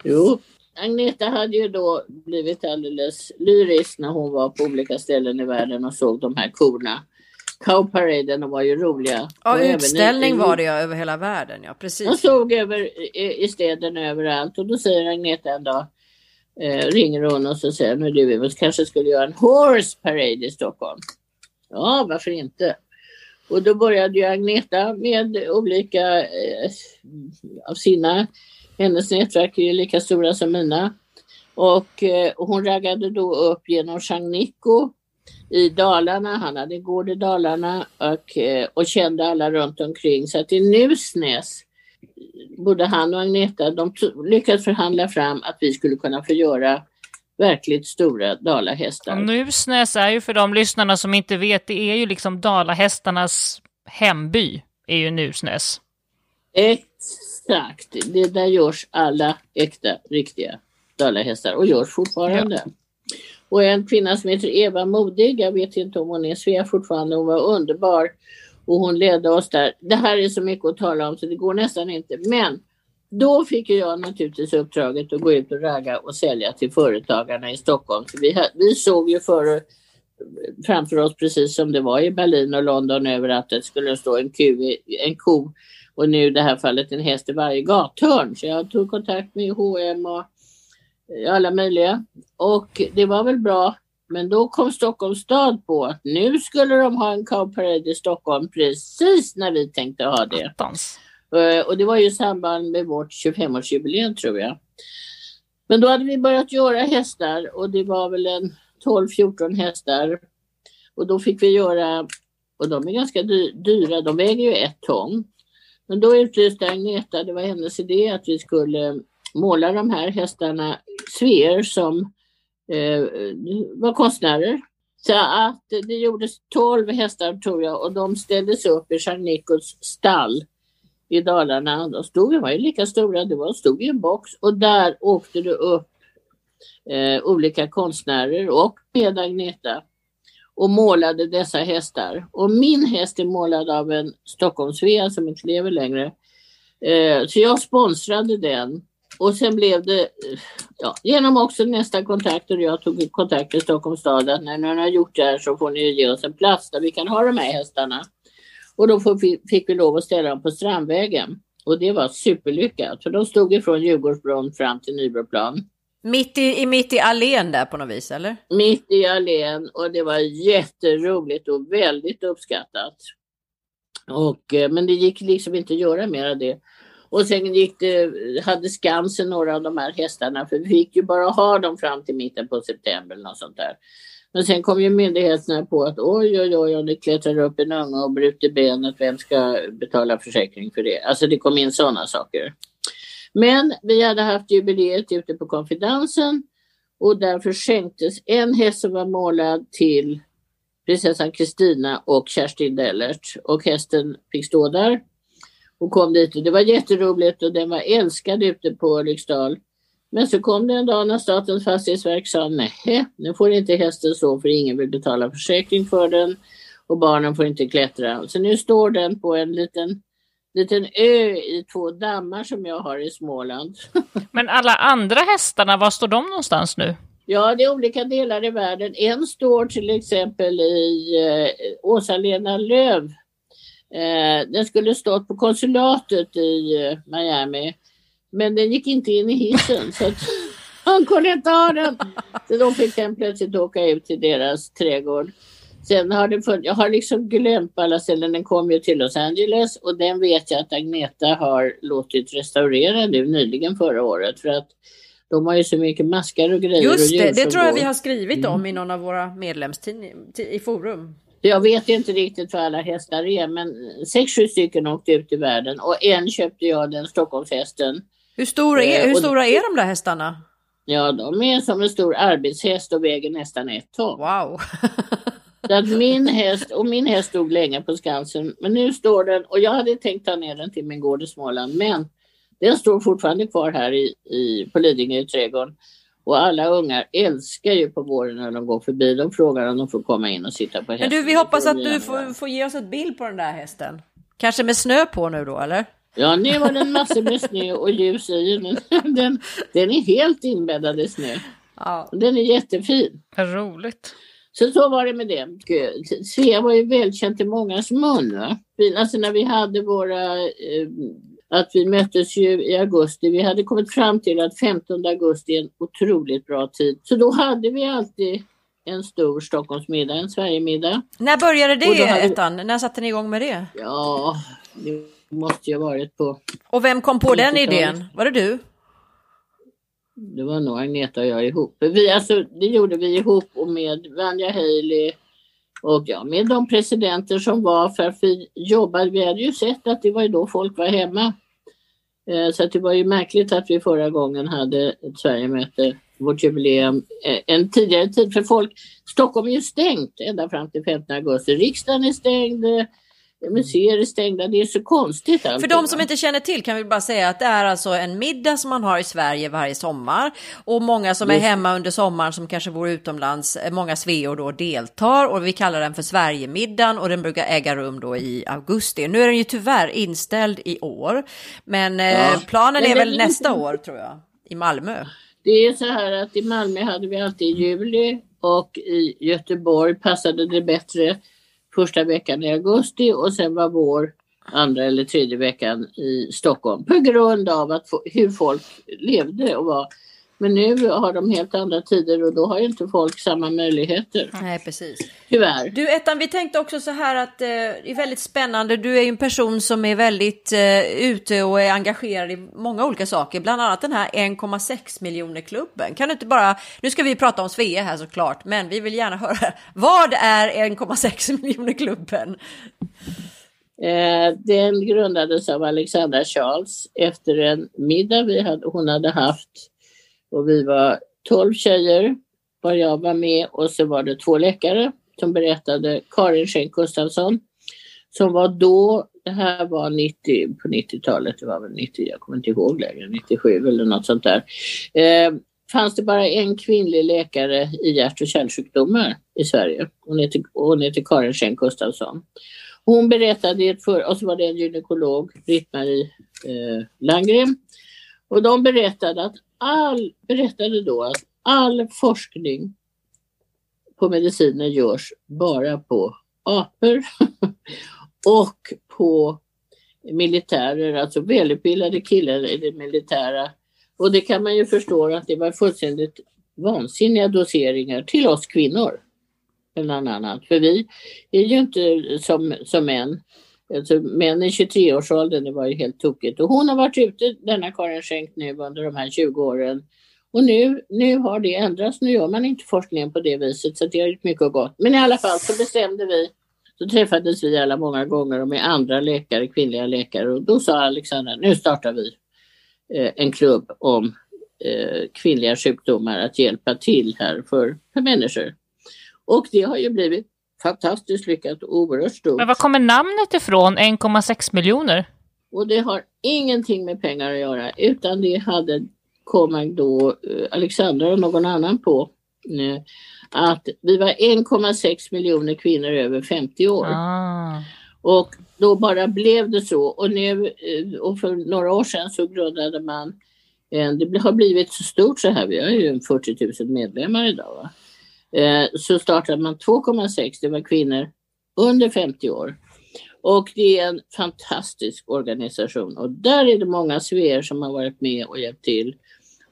Jo, Agneta hade ju då blivit alldeles lyrisk när hon var på olika ställen i världen och såg de här korna cowparaden var ju roliga. Ja, utställning i, i, var det ja, över hela världen. Ja, precis. De såg över i, i städerna överallt och då säger Agneta en dag, eh, ringer hon och så säger hon, du vi kanske skulle göra en horse parade i Stockholm. Ja, varför inte? Och då började ju Agneta med olika eh, av sina, hennes nätverk är ju lika stora som mina. Och, eh, hon raggade då upp genom Jean Nico i Dalarna, han hade gård i Dalarna och, eh, och kände alla runt omkring. Så att i Nusnäs, både han och Agneta, de lyckades förhandla fram att vi skulle kunna få göra verkligt stora dalahästar. Och Nusnäs är ju för de lyssnarna som inte vet, det är ju liksom dalahästarnas hemby, är ju Nusnäs. Exakt, det där görs alla äkta, riktiga dalahästar och görs fortfarande. Ja. Och en kvinna som heter Eva Modig, jag vet inte om hon är Svea fortfarande, hon var underbar och hon ledde oss där. Det här är så mycket att tala om så det går nästan inte. Men då fick jag naturligtvis uppdraget att gå ut och ragga och sälja till företagarna i Stockholm. För vi, vi såg ju för, framför oss precis som det var i Berlin och London över att det skulle stå en, ku, en ko och nu i det här fallet en häst i varje gathörn. Så jag tog kontakt med H&M och alla möjliga. Och det var väl bra. Men då kom Stockholms stad på att nu skulle de ha en cow parade i Stockholm precis när vi tänkte ha det. Attans. Eh, och det var ju i samband med vårt 25-årsjubileum tror jag. Men då hade vi börjat göra hästar och det var väl en 12-14 hästar. Och då fick vi göra, och de är ganska dyra, de väger ju ett ton. Men då utlyste Agneta, det var hennes idé att vi skulle måla de här hästarna Sveer som eh, var konstnärer. Så att det gjordes 12 hästar tror jag och de ställdes upp i Jean Nicols stall i Dalarna. De stod, de var ju lika stora, det var, stod i en box och där åkte det upp eh, olika konstnärer och med Agneta och målade dessa hästar. Och min häst är målad av en Stockholmsvea som inte lever längre. Eh, så jag sponsrade den och sen blev det, ja, genom också nästa kontakt och jag tog kontakt med Stockholms stad att när ni har gjort det här så får ni ge oss en plats där vi kan ha de här hästarna. Och då fick vi lov att ställa dem på Strandvägen. Och det var superlyckat för de stod ifrån Djurgårdsbron fram till Nybroplan. Mitt i, mitt i allén där på något vis eller? Mitt i allén och det var jätteroligt och väldigt uppskattat. Och, eh, men det gick liksom inte att göra mer av det. Och sen gick det, hade Skansen några av de här hästarna för vi fick ju bara ha dem fram till mitten på september eller något sånt där. Men sen kom ju myndigheterna på att oj, oj, oj, om det klättrar upp en unge och bryter benet, vem ska betala försäkring för det? Alltså det kom in sådana saker. Men vi hade haft jubileet ute på konfidensen och därför skänktes en häst som var målad till prinsessan Kristina och Kerstin Dellert och hästen fick stå där och kom dit och det var jätteroligt och den var älskad ute på Ulriksdal. Men så kom det en dag när Statens fastighetsverk sa nej, nu får inte hästen så för ingen vill betala försäkring för den och barnen får inte klättra. Så nu står den på en liten, liten ö i två dammar som jag har i Småland. Men alla andra hästarna, var står de någonstans nu? Ja, det är olika delar i världen. En står till exempel i eh, Åsa-Lena Löv Eh, den skulle stått på konsulatet i eh, Miami. Men den gick inte in i hissen så han kunde inte ha den. Så de fick den plötsligt åka ut till deras trädgård. Sen har det funnits, jag har liksom glömt på alla ställen. Den kom ju till Los Angeles och den vet jag att Agneta har låtit restaurera nu nyligen förra året för att de har ju så mycket maskar och grejer. Just det, det tror jag vi har skrivit om mm. i någon av våra medlemstidningar i forum. Jag vet inte riktigt vad alla hästar är, men sex, sju stycken åkte ut i världen och en köpte jag, den Stockholmshästen. Hur stora är, hur eh, stora är de där hästarna? Ja, de är som en stor arbetshäst och väger nästan ett ton. Wow! Så att min häst, och min häst stod länge på Skansen, men nu står den, och jag hade tänkt ta ner den till min gård i Småland, men den står fortfarande kvar här i, i, på Lidingö i trädgården. Och alla ungar älskar ju på våren när de går förbi. De frågar om de får komma in och sitta på hästen. Men du, vi hoppas att du får, får ge oss ett bild på den där hästen. Kanske med snö på nu då, eller? Ja, nu var den massor med snö och ljus i den. Den är helt inbäddad i snö. Ja. Den är jättefin. Roligt. Så så var det med det. Svea var ju välkänt i mångas mun. Va? Alltså när vi hade våra eh, att vi möttes ju i augusti. Vi hade kommit fram till att 15 augusti är en otroligt bra tid. Så då hade vi alltid en stor Stockholmsmiddag, en Sverigemiddag. När började det, hade... ettan? När satte ni igång med det? Ja, det måste ju ha varit på... Och vem kom på den idén? Var det du? Det var nog Agneta och jag ihop. Vi, alltså, det gjorde vi ihop och med Vanja Haley och ja, med de presidenter som var för att vi jobbade. Vi hade ju sett att det var ju då folk var hemma. Eh, så det var ju märkligt att vi förra gången hade ett Sverigemöte, vårt jubileum, eh, en tidigare tid för folk. Stockholm är ju stängt ända fram till 15 augusti. Riksdagen är stängd, museer är stängda. Det är så konstigt. För de som inte känner till kan vi bara säga att det är alltså en middag som man har i Sverige varje sommar. Och många som är hemma under sommaren som kanske bor utomlands, eh, många sveor då deltar och vi kallar den för Sverigemiddagen och den brukar äga rum då i augusti. Nu är den ju tyvärr inställd i år. Men eh, ja. planen är väl nästa år tror jag, i Malmö. Det är så här att i Malmö hade vi alltid i juli och i Göteborg passade det bättre första veckan i augusti och sen var vår andra eller tredje veckan i Stockholm. På grund av att, hur folk levde och var men nu har de helt andra tider och då har inte folk samma möjligheter. Nej, precis. Tyvärr. Du Ettan, vi tänkte också så här att eh, det är väldigt spännande. Du är ju en person som är väldigt eh, ute och är engagerad i många olika saker, bland annat den här 1,6 miljoner klubben. Kan du inte bara, nu ska vi prata om Svea här såklart, men vi vill gärna höra vad är 1,6 miljoner klubben? Eh, den grundades av Alexandra Charles efter en middag vi hade, hon hade haft och vi var tolv tjejer, var jag var med och så var det två läkare som berättade, Karin Schenk Gustafsson, som var då, det här var 90, på 90-talet, det var väl 90, jag kommer inte ihåg längre, 97 eller något sånt där. Eh, fanns det bara en kvinnlig läkare i hjärt och kärlsjukdomar i Sverige. Hon heter, hon heter Karin Schenk Gustafsson. Hon berättade i ett för, och så var det en gynekolog, Britt-Marie eh, Landgren. Och de berättade att all, berättade då att all forskning på mediciner görs bara på apor och på militärer, alltså välutbildade killar i det militära. Och det kan man ju förstå att det var fullständigt vansinniga doseringar till oss kvinnor. Bland annat. För vi är ju inte som, som män. Alltså, män i 23-årsåldern, det var ju helt tokigt. Och hon har varit ute, denna Karin Schenk nu under de här 20 åren. Och nu, nu har det ändrats. Nu gör man inte forskningen på det viset så det har gjort mycket gott. Men i alla fall så bestämde vi, så träffades vi alla många gånger och med andra läkare, kvinnliga läkare och då sa Alexandra, nu startar vi eh, en klubb om eh, kvinnliga sjukdomar att hjälpa till här för, för människor. Och det har ju blivit fantastiskt lyckat och oerhört stort. Men var kommer namnet ifrån, 1,6 miljoner? Och det har ingenting med pengar att göra utan det hade kom då eh, Alexandra och någon annan på eh, att vi var 1,6 miljoner kvinnor över 50 år. Ah. Och då bara blev det så och nu eh, och för några år sedan så grundade man det har blivit så stort så här, vi har ju 40 000 medlemmar idag. Va? Eh, så startade man 2,6, det var kvinnor under 50 år. Och det är en fantastisk organisation och där är det många sveer som har varit med och hjälpt till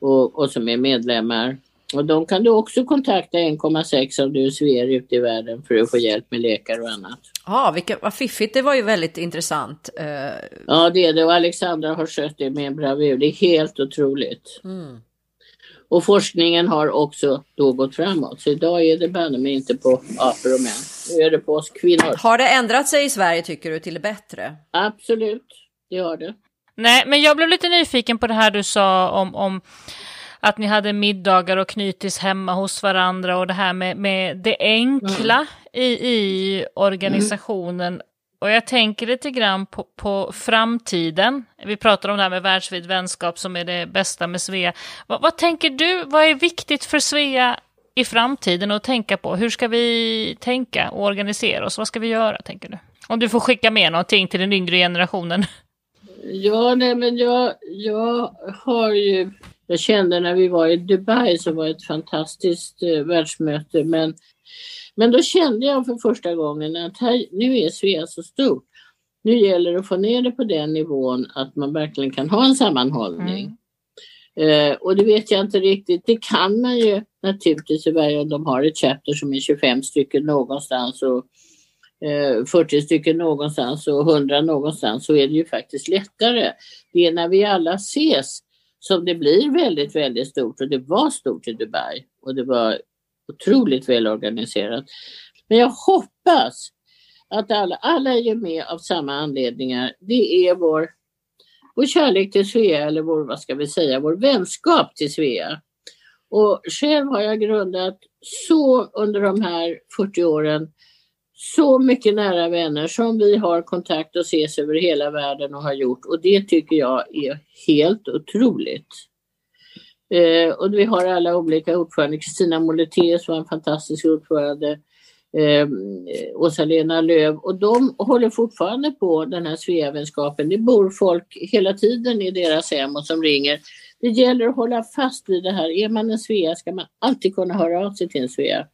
och, och som är medlemmar. Och de kan du också kontakta 1,6 om du är sveer ute i världen för att få hjälp med läkare och annat. Ja, vilket, vad fiffigt, det var ju väldigt intressant. Uh... Ja, det är det och Alexandra har skött det med en bravur, det är helt otroligt. Mm. Och forskningen har också då gått framåt. Så idag är det banne mig inte på apor och män. Nu är det på oss kvinnor. Har det ändrat sig i Sverige tycker du till det bättre? Absolut, det har det. Nej, men jag blev lite nyfiken på det här du sa om, om att ni hade middagar och knytis hemma hos varandra och det här med, med det enkla mm. i, i organisationen. Mm. Och jag tänker lite grann på, på, framtiden. Vi pratar om det här med världsvid vänskap som är det bästa med Svea. Vad, vad, tänker du, vad är viktigt för Svea i framtiden att tänka på? Hur ska vi tänka och organisera oss? Vad ska vi göra, tänker du? Om du får skicka med någonting till den yngre generationen. Ja, nej men jag, jag har ju Jag kände när vi var i Dubai så var det ett fantastiskt eh, världsmöte men, men då kände jag för första gången att här, nu är Svea så stort. Nu gäller det att få ner det på den nivån att man verkligen kan ha en sammanhållning. Mm. Eh, och det vet jag inte riktigt. Det kan man ju naturligtvis i varje de har ett chapter som är 25 stycken någonstans och eh, 40 stycken någonstans och 100 någonstans så är det ju faktiskt lättare. Det är när vi alla ses som det blir väldigt, väldigt stort och det var stort i Dubai och det var otroligt välorganiserat. Men jag hoppas att alla, alla är med av samma anledningar. Det är vår, vår kärlek till Svea eller vår, vad ska vi säga, vår vänskap till Svea. Och själv har jag grundat så under de här 40 åren så mycket nära vänner som vi har kontakt och ses över hela världen och har gjort och det tycker jag är helt otroligt. Eh, och vi har alla olika ordförande. Kristina Moletés var en fantastisk ordförande. Ehm, eh, Åsa-Lena Löv och de håller fortfarande på den här Sveavänskapen. Det bor folk hela tiden i deras hem och som ringer. Det gäller att hålla fast vid det här. Är man en Svea ska man alltid kunna höra av sig till en Svea.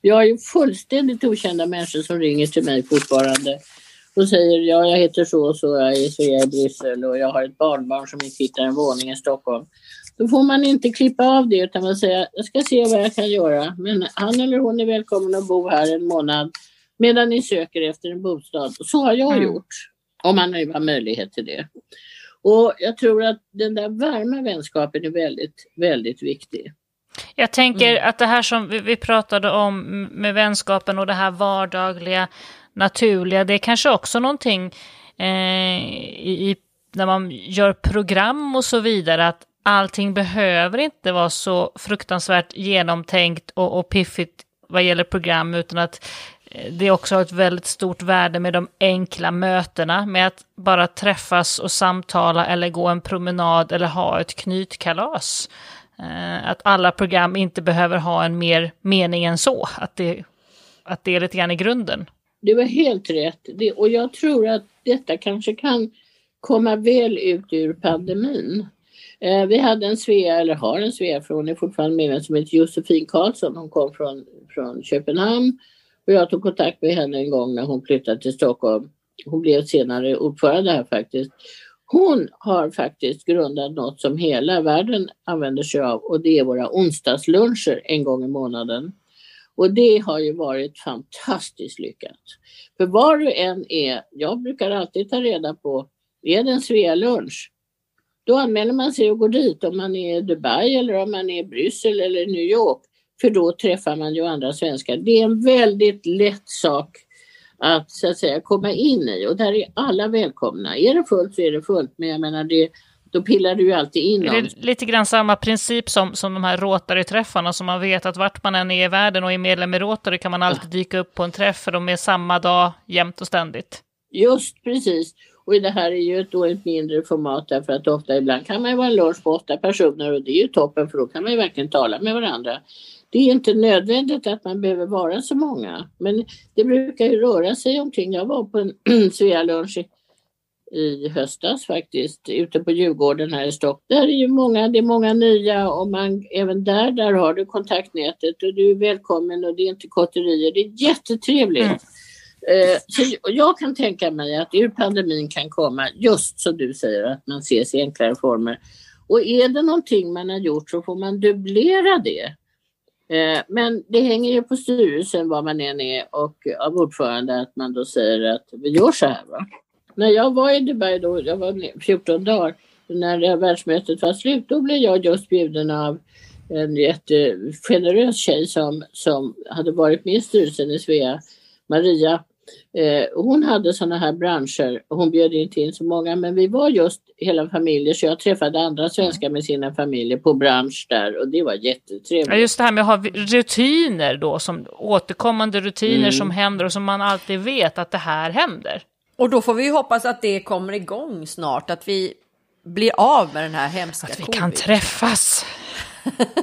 Jag har ju fullständigt okända människor som ringer till mig fortfarande och säger ja, jag heter så och så, jag är Svea i Bryssel och jag har ett barnbarn som inte hittar en våning i Stockholm. Då får man inte klippa av det utan man säger jag ska se vad jag kan göra. Men han eller hon är välkommen att bo här en månad medan ni söker efter en bostad. Så har jag mm. gjort. Om man nu har möjlighet till det. Och jag tror att den där varma vänskapen är väldigt, väldigt viktig. Jag tänker mm. att det här som vi, vi, pratade om med vänskapen och det här vardagliga, naturliga, det är kanske också någonting eh, i, när man gör program och så vidare, att allting behöver inte vara så fruktansvärt genomtänkt och, och piffigt vad gäller program, utan att eh, det också har ett väldigt stort värde med de enkla mötena, med att bara träffas och samtala eller gå en promenad eller ha ett knytkalas. Eh, att alla program inte behöver ha en mer mening än så, att det, att det är lite grann i grunden. Det var helt rätt det, och jag tror att detta kanske kan komma väl ut ur pandemin. Eh, vi hade en Svea, eller har en Svea, för hon är fortfarande medlem, som heter Josefin Karlsson. Hon kom från, från Köpenhamn och jag tog kontakt med henne en gång när hon flyttade till Stockholm. Hon blev senare ordförande här faktiskt. Hon har faktiskt grundat något som hela världen använder sig av och det är våra onsdagsluncher en gång i månaden. Och det har ju varit fantastiskt lyckat. För var du än är, jag brukar alltid ta reda på, är det en Svea-lunch? Då anmäler man sig och går dit om man är i Dubai eller om man är i Bryssel eller New York. För då träffar man ju andra svenskar. Det är en väldigt lätt sak att så att säga komma in i och där är alla välkomna. Är det fullt så är det fullt men jag menar det då pillar du ju alltid in Är det lite grann samma princip som, som de här Rotary-träffarna som man vet att vart man än är i världen och är medlem i Rotary kan man alltid dyka upp på en träff för de är samma dag jämt och ständigt. Just precis. Och det här är ju då ett mindre format därför att ofta ibland kan man ju vara en lunch på åtta personer och det är ju toppen för då kan man ju verkligen tala med varandra. Det är inte nödvändigt att man behöver vara så många, men det brukar ju röra sig omkring. Jag var på en Svea-lunch i, i höstas faktiskt, ute på Djurgården här i Stockholm. Där är ju många, det är många nya och man, även där, där har du kontaktnätet och du är välkommen och det är inte kotterier. Det är jättetrevligt. Mm. Eh, så jag kan tänka mig att ur pandemin kan komma, just som du säger, att man ses i enklare former. Och är det någonting man har gjort så får man dubblera det. Eh, men det hänger ju på styrelsen var man än är och av ordförande att man då säger att vi gör så här. Va? När jag var i Dubai då, jag var 14 dagar, när det världsmötet var slut, då blev jag just bjuden av en jättegenerös tjej som, som hade varit med i styrelsen i Svea, Maria hon hade sådana här branscher. Hon bjöd inte in så många men vi var just hela familjer så jag träffade andra svenskar med sina familjer på bransch där och det var jättetrevligt. Ja, just det här med att ha rutiner då, som återkommande rutiner mm. som händer och som man alltid vet att det här händer. Och då får vi hoppas att det kommer igång snart, att vi blir av med den här hemska Att vi COVID. kan träffas.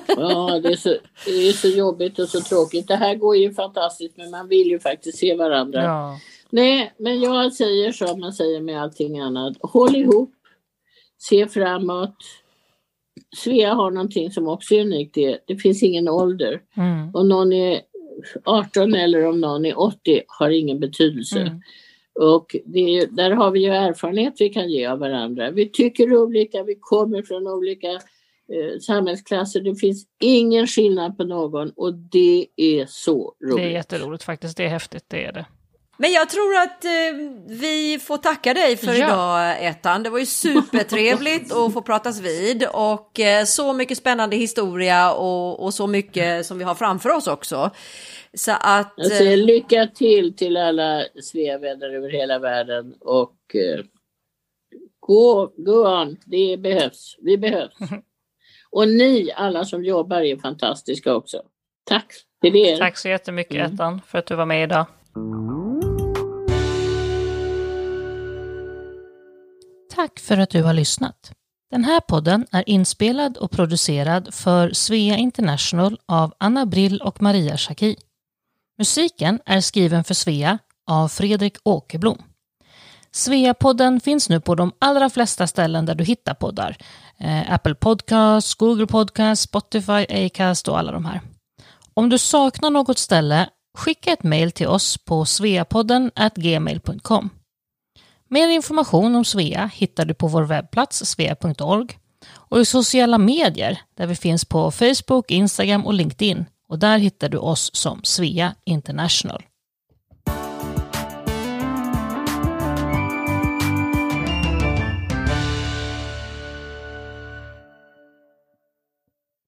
Ja, det är, så, det är så jobbigt och så tråkigt. Det här går ju fantastiskt men man vill ju faktiskt se varandra. Ja. Nej, men jag säger som man säger med allting annat. Håll ihop, se framåt, Svea har någonting som också är unikt. Det, det finns ingen ålder. Mm. Om någon är 18 eller om någon är 80 har ingen betydelse. Mm. Och är, där har vi ju erfarenhet vi kan ge av varandra. Vi tycker olika, vi kommer från olika eh, samhällsklasser. Det finns ingen skillnad på någon och det är så roligt. Det är jätteroligt faktiskt. Det är häftigt, det är det. Men jag tror att eh, vi får tacka dig för Ja. idag Ettan. Det var ju supertrevligt att få pratas vid och eh, så mycket spännande historia och, och så mycket som vi har framför oss också. Så att... Eh, lycka till till alla Sveavänner över hela världen och eh, gå, gå on, det behövs, vi behövs. Och ni alla som jobbar är fantastiska också. Tack till er. Tack så jättemycket Mm. Ettan för att du var med idag. Tack för att du har lyssnat. Den här podden är inspelad och producerad för Svea International av Anna Brill och Maria Schacki. Musiken är skriven för Svea av Fredrik Åkerblom. Sveapodden finns nu på de allra flesta ställen där du hittar poddar. Eh, Apple Podcasts, Google Podcasts, Spotify, Acast och alla de här. Om du saknar något ställe, skicka ett mejl till oss på sveapodden gmail.com. Mer information om Svea hittar du på vår webbplats svea.org och i sociala medier där vi finns på Facebook, Instagram och LinkedIn och där hittar du oss som Svea International.